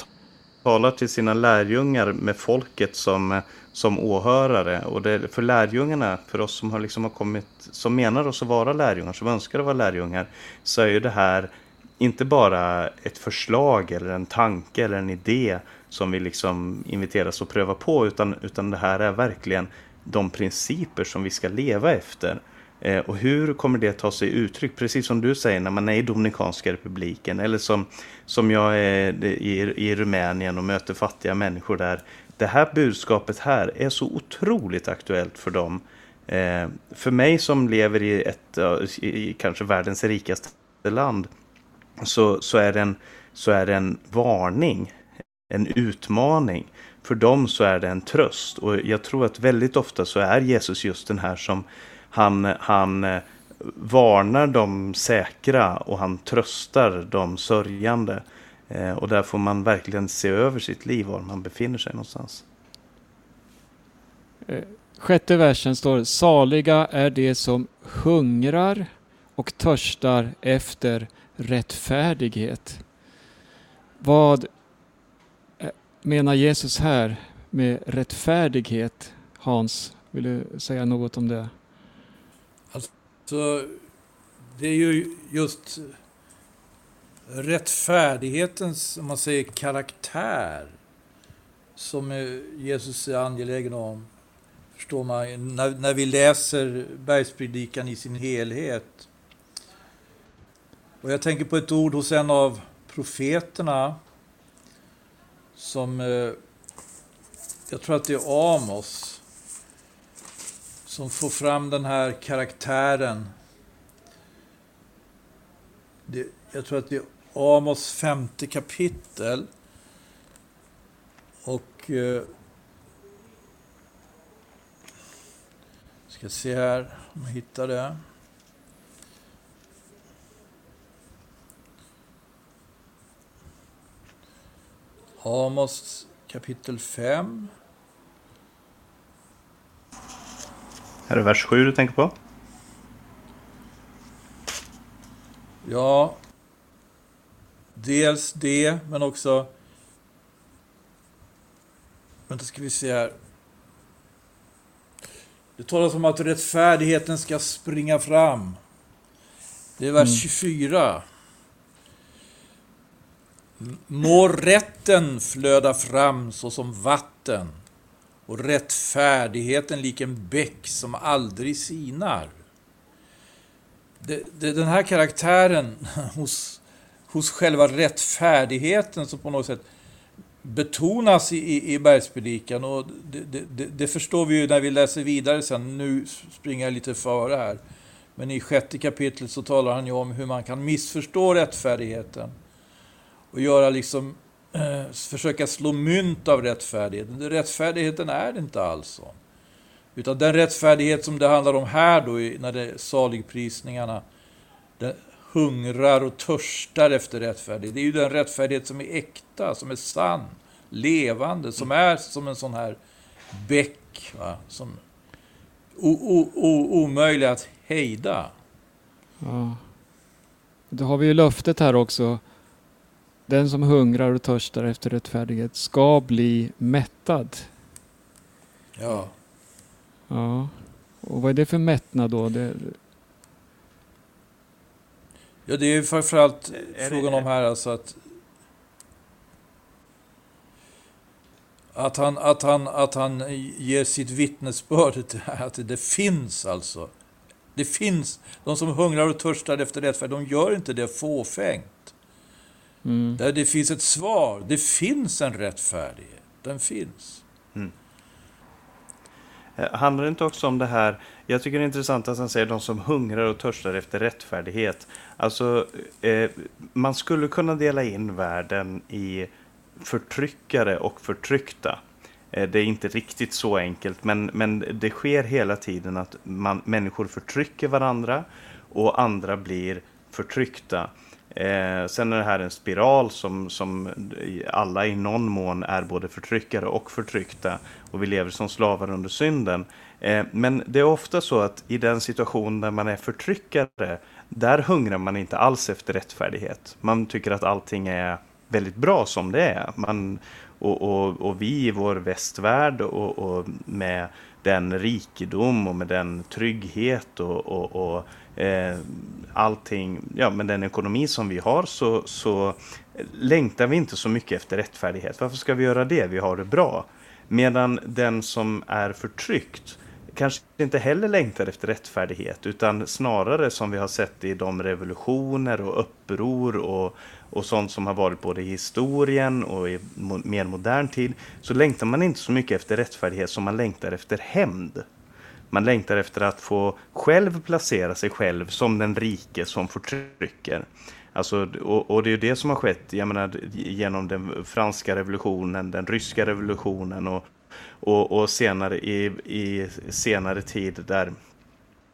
talar till sina lärjungar med folket som, eh, som åhörare. Och det, för lärjungarna, för oss som har, liksom har kommit, som menar oss att vara lärjungar, som önskar att vara lärjungar, så är ju det här inte bara ett förslag eller en tanke eller en idé som vi liksom inviteras att pröva på, utan, utan det här är verkligen de principer som vi ska leva efter. Eh, och hur kommer det ta sig uttryck? Precis som du säger när man är i Dominikanska republiken eller som, som jag är i, i Rumänien och möter fattiga människor där. Det här budskapet här är så otroligt aktuellt för dem. Eh, för mig som lever i ett, i kanske världens rikaste land så, så, är det en, så är det en varning, en utmaning. För dem så är det en tröst och jag tror att väldigt ofta så är Jesus just den här som han, han eh, varnar de säkra och han tröstar de sörjande. Eh, och där får man verkligen se över sitt liv, var man befinner sig någonstans. Eh, sjätte versen står Saliga är de som hungrar och törstar efter rättfärdighet. Vad menar Jesus här med rättfärdighet? Hans, vill du säga något om det? Så det är ju just rättfärdighetens, om man säger karaktär, som Jesus är angelägen om. Förstår man, när, när vi läser bergspredikan i sin helhet. Och jag tänker på ett ord hos en av profeterna som, eh, jag tror att det är Amos, som får fram den här karaktären. Det, jag tror att det är Amos femte kapitel. Och... Eh, ska se här om jag hittar det. Amos kapitel 5. Är det vers 7 du tänker på? Ja, dels det, men också... Vänta, ska vi se här. Det talas om att rättfärdigheten ska springa fram. Det är vers mm. 24. Må rätten flöda fram såsom vatten och rättfärdigheten lik en bäck som aldrig sinar. Det, det, den här karaktären hos, hos själva rättfärdigheten som på något sätt betonas i, i, i bergspredikan och det, det, det, det förstår vi ju när vi läser vidare sen. Nu springer jag lite före här. Men i sjätte kapitlet så talar han ju om hur man kan missförstå rättfärdigheten och göra liksom, eh, försöka slå mynt av rättfärdigheten. Rättfärdigheten är det inte alls så. Utan den rättfärdighet som det handlar om här då, när det är saligprisningarna, det hungrar och törstar efter rättfärdighet. Det är ju den rättfärdighet som är äkta, som är sann, levande, som är som en sån här bäck, va? som o, o, o, omöjlig att hejda. Ja. Då har vi ju löftet här också. Den som hungrar och törstar efter rättfärdighet ska bli mättad. Ja. Ja. Och vad är det för mättnad då? Det, Ja, det är ju framförallt Är det- frågan om här alltså att... Att han, att, han, att han ger sitt vittnesbörd till att det finns alltså. Det finns. De som hungrar och törstar efter rättfärdighet, de gör inte det fåfängt. Mm. Där det finns ett svar. Det finns en rättfärdighet. Den finns. Eh, Handlar det inte också om det här, jag tycker det är intressant att han säger de som hungrar och törstar efter rättfärdighet. Alltså, eh, man skulle kunna dela in världen i förtryckare och förtryckta. Eh, det är inte riktigt så enkelt, men, men det sker hela tiden att man, människor förtrycker varandra och andra blir förtryckta. Eh, sen är det här en spiral som, som alla i någon mån är både förtryckare och förtryckta och vi lever som slavar under synden. Eh, men det är ofta så att i den situation där man är förtryckare, där hungrar man inte alls efter rättfärdighet. Man tycker att allting är väldigt bra som det är. Man, och, och, och vi i vår västvärld och, och med den rikedom och med den trygghet och, och, och eh, allting, ja med den ekonomi som vi har så, så längtar vi inte så mycket efter rättfärdighet. Varför ska vi göra det? Vi har det bra. Medan den som är förtryckt kanske inte heller längtar efter rättfärdighet utan snarare som vi har sett i de revolutioner och uppror och, och sånt som har varit både i historien och i mo mer modern tid så längtar man inte så mycket efter rättfärdighet som man längtar efter hämnd. Man längtar efter att få själv placera sig själv som den rike som förtrycker. Alltså, och, och det är ju det som har skett jag menar, genom den franska revolutionen, den ryska revolutionen och, och, och senare i, i senare tid där,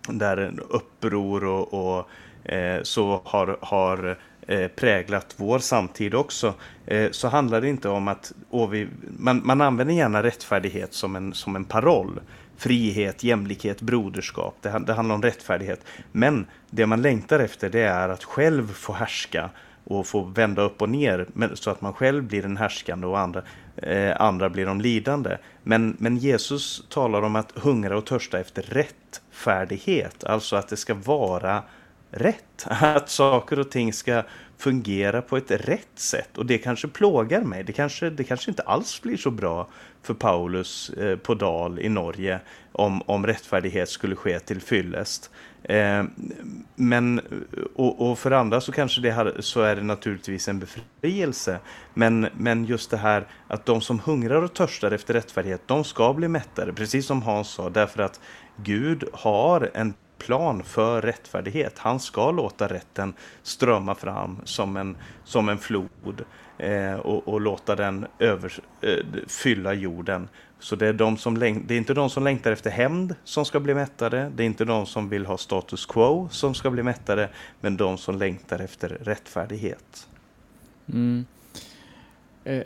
där uppror och, och eh, så har, har eh, Eh, präglat vår samtid också, eh, så handlar det inte om att vi, man, man använder gärna rättfärdighet som en, som en paroll. Frihet, jämlikhet, broderskap. Det, det handlar om rättfärdighet. Men det man längtar efter det är att själv få härska och få vända upp och ner så att man själv blir den härskande och andra, eh, andra blir de lidande. Men, men Jesus talar om att hungra och törsta efter rättfärdighet, alltså att det ska vara rätt. Att saker och ting ska fungera på ett rätt sätt. Och det kanske plågar mig. Det kanske, det kanske inte alls blir så bra för Paulus eh, på Dal i Norge om, om rättfärdighet skulle ske till fyllest. Eh, men, och, och för andra så kanske det här, så är det naturligtvis en befrielse. Men, men just det här att de som hungrar och törstar efter rättfärdighet, de ska bli mättade. Precis som Hans sa, därför att Gud har en plan för rättfärdighet. Han ska låta rätten strömma fram som en, som en flod eh, och, och låta den över, eh, fylla jorden. Så det är, de som läng- det är inte de som längtar efter hämnd som ska bli mättade. Det är inte de som vill ha status quo som ska bli mättade. Men de som längtar efter rättfärdighet. Mm. Eh, eh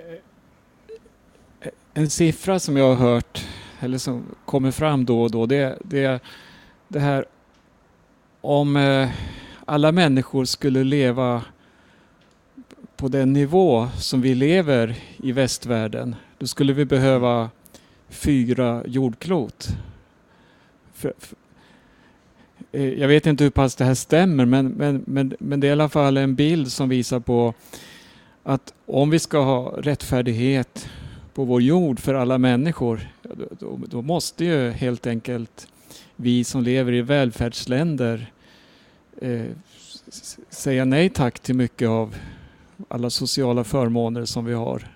En siffra som jag har hört, eller som kommer fram då och då, det, det är det här om eh, alla människor skulle leva på den nivå som vi lever i västvärlden, då skulle vi behöva fyra jordklot. För, för, eh, jag vet inte hur pass det här stämmer, men, men, men, men det är i alla fall en bild som visar på att om vi ska ha rättfärdighet på vår jord för alla människor, då, då, då måste ju helt enkelt vi som lever i välfärdsländer eh, säga nej tack till mycket av alla sociala förmåner som vi har.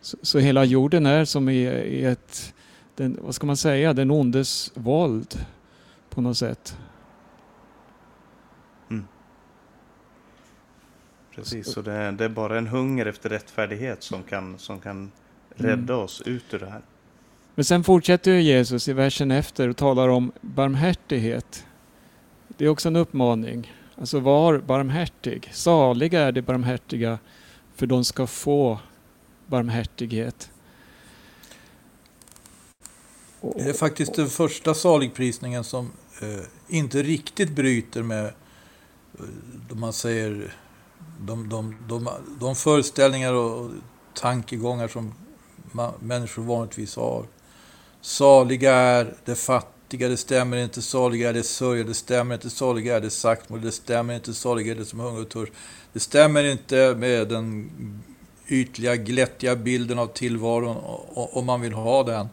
Så, så hela jorden är som i, i ett, den, vad ska man säga, den ondes våld på något sätt. Precis, så det är, det är bara en hunger efter rättfärdighet som kan, som kan rädda Mm. oss ut ur det här. Men sen fortsätter ju Jesus i versen efter och talar om barmhärtighet. Det är också en uppmaning. Alltså var barmhärtig. Saliga är de barmhärtiga för de ska få barmhärtighet. Det är faktiskt den första saligprisningen som eh, inte riktigt bryter med eh, man säger de, de, de, de föreställningar och tankegångar som man, människor vanligtvis har. Saliga är det fattiga, det stämmer inte. Saliga är det sörja, det stämmer inte. Saliga är det saktmod, det stämmer inte. Saliga är det som hungrar och törst. Det stämmer inte med den ytliga, glättiga bilden av tillvaron om man vill ha den.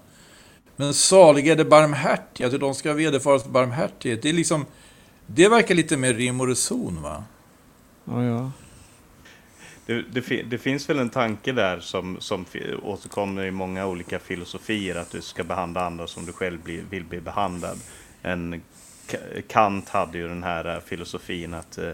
Men saliga är det barmhärtiga, till de ska vederfaras barmhärtighet. Det är liksom, det verkar lite mer rim och reson va? Ja, ja. Det, det, det finns väl en tanke där som, som återkommer i många olika filosofier, att du ska behandla andra som du själv bli, vill bli behandlad. En, Kant hade ju den här äh, filosofin att, äh,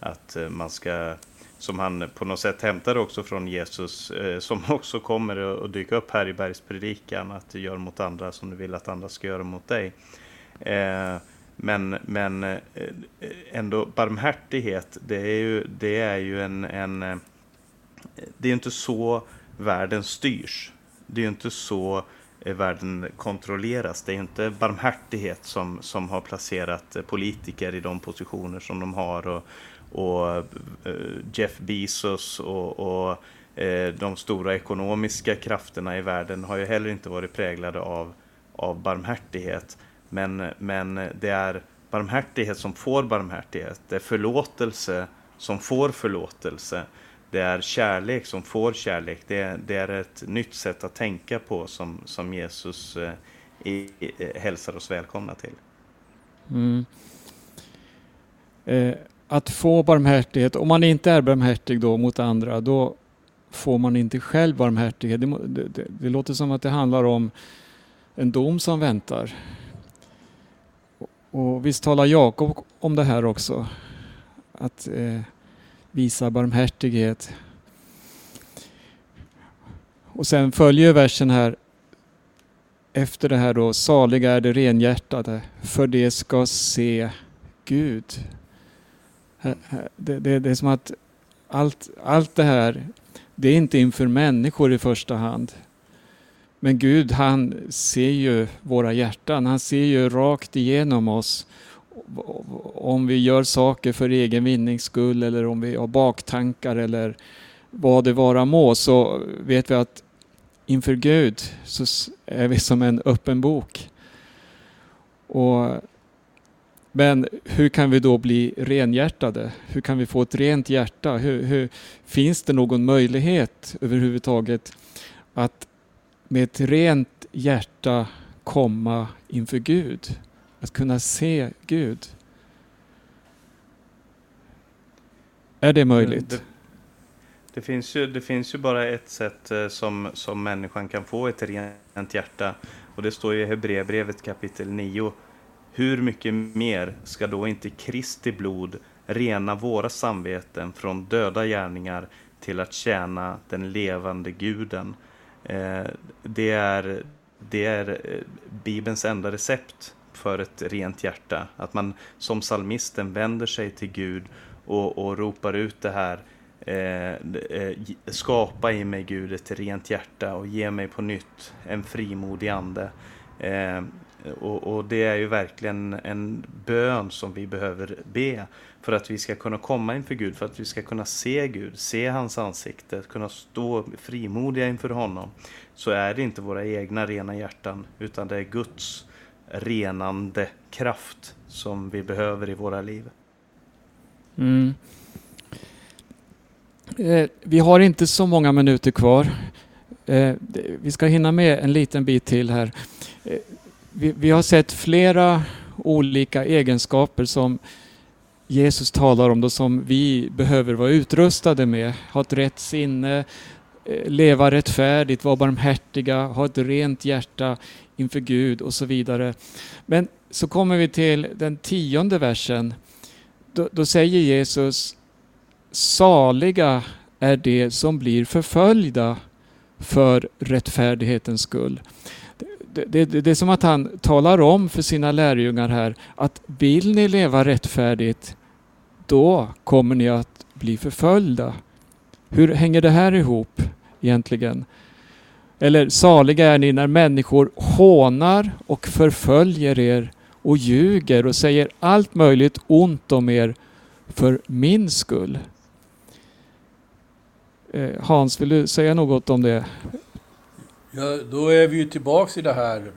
att äh, man ska, som han på något sätt hämtade också från Jesus, som också kommer att dyka upp här i bergspredikan, att du gör mot andra som du vill att andra ska göra mot dig. Men, men ändå barmhärtighet, det är ju, det är ju en, en det är inte så världen styrs. Det är inte så eh, världen kontrolleras. Det är inte barmhärtighet som, som har placerat eh, politiker i de positioner som de har. Och, och eh, Jeff Bezos och, och de stora ekonomiska krafterna i världen har ju heller inte varit präglade av, av barmhärtighet. Men, men det är barmhärtighet som får barmhärtighet. Det är förlåtelse som får förlåtelse. Det är kärlek som får kärlek. Det är, det är ett nytt sätt att tänka på som, som Jesus eh, i, eh, hälsar oss välkomna till. Mm. Eh, att få barmhärtighet, om man inte är barmhärtig då mot andra, då får man inte själv barmhärtighet. Det, det, det, det låter som att det handlar om en dom som väntar. Och, och visst talar Jakob om det här också, att eh, visa barmhärtighet. Och sen följer versen här efter det här då, saliga är de renhjärtade, för det ska se Gud. Det, det, det är som att allt, allt det här, det är inte inför människor i första hand. Men Gud han ser ju våra hjärtan, han ser ju rakt igenom oss. Om vi gör saker för egen vinnings skull eller om vi har baktankar eller vad det vara må så vet vi att inför Gud så är vi som en öppen bok. Och, men hur kan vi då bli renhjärtade? Hur kan vi få ett rent hjärta? Hur, hur, finns det någon möjlighet överhuvudtaget att med ett rent hjärta komma inför Gud? Att kunna se Gud? Är det möjligt? Det, det, finns ju, det finns ju bara ett sätt eh, som, som människan kan få ett rent hjärta. Och det står i Hebreerbrevet kapitel 9. Hur mycket mer ska då inte Kristi blod rena våra samveten från döda gärningar till att tjäna den levande guden? Eh, det är, det är eh, Bibelns enda recept för ett rent hjärta. Att man som psalmisten vänder sig till Gud och, och ropar ut det här. Eh, eh skapa i mig Gud ett rent hjärta och ge mig på nytt en frimodig ande. Eh, och, och det är ju verkligen en bön som vi behöver be för att vi ska kunna komma inför Gud, för att vi ska kunna se Gud, se hans ansikte, kunna stå frimodiga inför honom. Så är det inte våra egna rena hjärtan, utan det är Guds renande kraft som vi behöver i våra liv. Mm. Eh, vi har inte så många minuter kvar. Eh, vi ska hinna med en liten bit till här. Eh, vi, vi har sett flera olika egenskaper som Jesus talar om, då, som vi behöver vara utrustade med. Ha ett rätt sinne, eh, leva rättfärdigt, vara barmhärtiga, ha ett rent hjärta inför Gud och så vidare. Men så kommer vi till den tionde versen. Då, då säger Jesus Saliga är de som blir förföljda för rättfärdighetens skull. Det, det, det, det är som att han talar om för sina lärjungar här att vill ni leva rättfärdigt då kommer ni att bli förföljda. Hur hänger det här ihop egentligen? Eller saliga är ni när människor hånar och förföljer er och ljuger och säger allt möjligt ont om er för min skull. Eh, Hans, vill du säga något om det? Ja, då är vi ju tillbaks i det här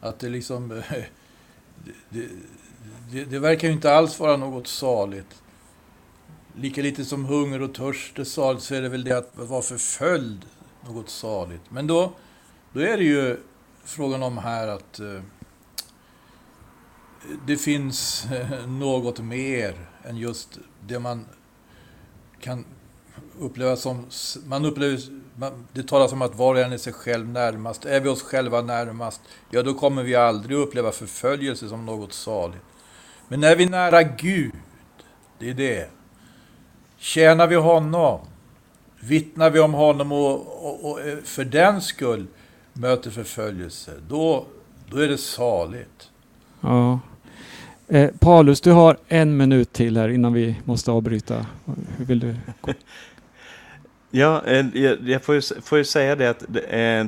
att det liksom... Det, det, det verkar ju inte alls vara något saligt. Lika lite som hunger och törst är saligt så är det väl det att vara förföljd något saligt. Men då, då är det ju frågan om här att eh, det finns eh, något mer än just det man kan uppleva som... Man upplever, man, det talas om att var och en är sig själv närmast. Är vi oss själva närmast, ja då kommer vi aldrig uppleva förföljelse som något saligt. Men är vi nära Gud, det är det. Tjänar vi honom, vittnar vi om honom och, och, och för den skull möter förföljelse, då, då är det saligt. Ja. Eh, Paulus, du har en minut till här innan vi måste avbryta. Hur vill du? Ja, eh, jag, jag får, ju, får ju säga det att eh,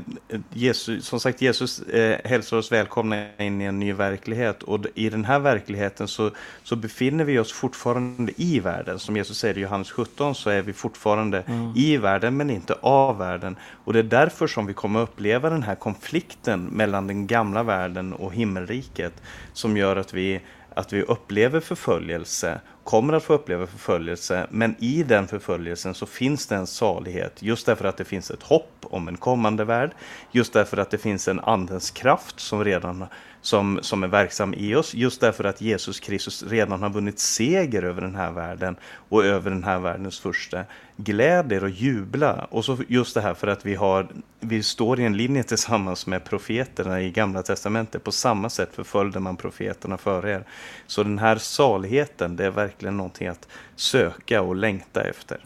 Jesus, som sagt, Jesus eh, hälsar oss välkomna in i en ny verklighet. Och i den här verkligheten så, så befinner vi oss fortfarande i världen. Som Jesus säger i Johannes 17 så är vi fortfarande Mm. i världen men inte av världen. Och det är därför som vi kommer uppleva den här konflikten mellan den gamla världen och himmelriket. Som gör att vi att vi upplever förföljelse, kommer att få uppleva förföljelse, men i den förföljelsen så finns det en salighet. Just därför att det finns ett hopp om en kommande värld, just därför att det finns en andens kraft som redan som, som är verksam i oss, just därför att Jesus Kristus redan har vunnit seger över den här världen och över den här världens första. Gläd er och jubla. Och så just det här för att vi, har, vi står i en linje tillsammans med profeterna i Gamla Testamentet. På samma sätt förföljde man profeterna före er. Så den här saligheten, det är verkligen någonting att söka och längta efter.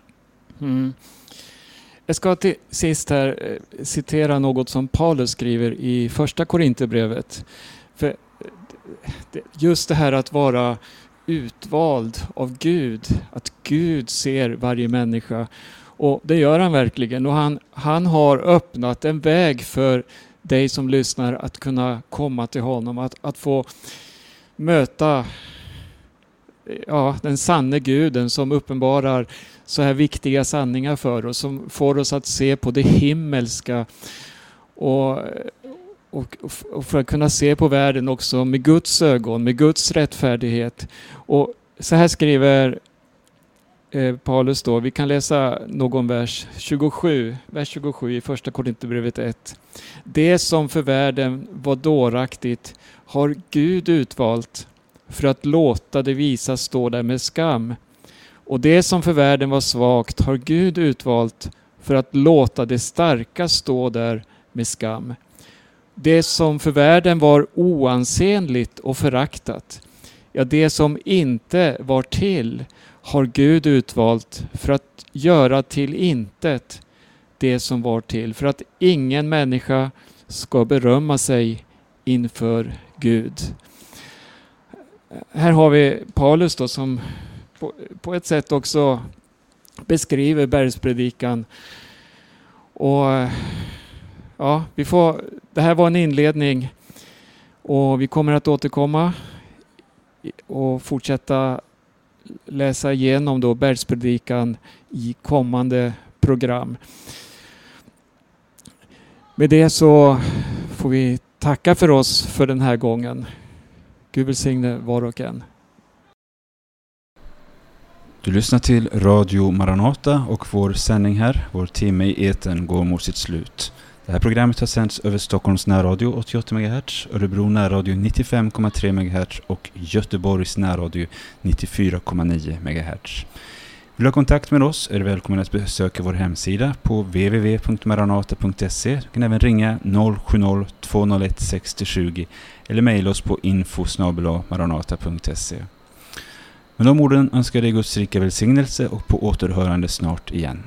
Mm. Jag ska till sist här eh, citera något som Paulus skriver i första Korinthierbrevet. Just det här att vara utvald av Gud, att Gud ser varje människa. Och det gör han verkligen. Och han, han har öppnat en väg för dig som lyssnar att kunna komma till honom, att, att få möta ja, den sanne guden som uppenbarar så här viktiga sanningar för oss, som får oss att se på det himmelska och, och, och för att kunna se på världen också med Guds ögon, med Guds rättfärdighet. Och så här skriver eh, Paulus då, vi kan läsa någon vers 27, vers 27 i första Korinthierbrevet 1. Det som för världen var dåraktigt har Gud utvalt för att låta det visa stå där med skam. Och det som för världen var svagt har Gud utvalt för att låta det starka stå där med skam. Det som för världen var oansenligt och föraktat, ja det som inte var till har Gud utvalt för att göra till intet det som var till, för att ingen människa ska berömma sig inför Gud. Här har vi Paulus då som på, på ett sätt också beskriver bergspredikan. Och ja, vi får, det här var en inledning och vi kommer att återkomma och fortsätta läsa igenom då bergspredikan i kommande program. Med det så får vi tacka för oss för den här gången. Gud välsigne var och en. Du lyssnar till Radio Maranata och vår sändning här, vår timme i eten går mot sitt slut. Det här programmet har sänts över Stockholms närradio 88 MHz, Örebro närradio 95,3 MHz och Göteborgs närradio 94,9 MHz. Vill du ha kontakt med oss är du välkommen att besöka vår hemsida på www.maranata.se. Du kan även ringa 070-201 6020 eller mejla oss på info maranata.se. Med de orden önskar jag dig Guds rika välsignelse och på återhörande snart igen.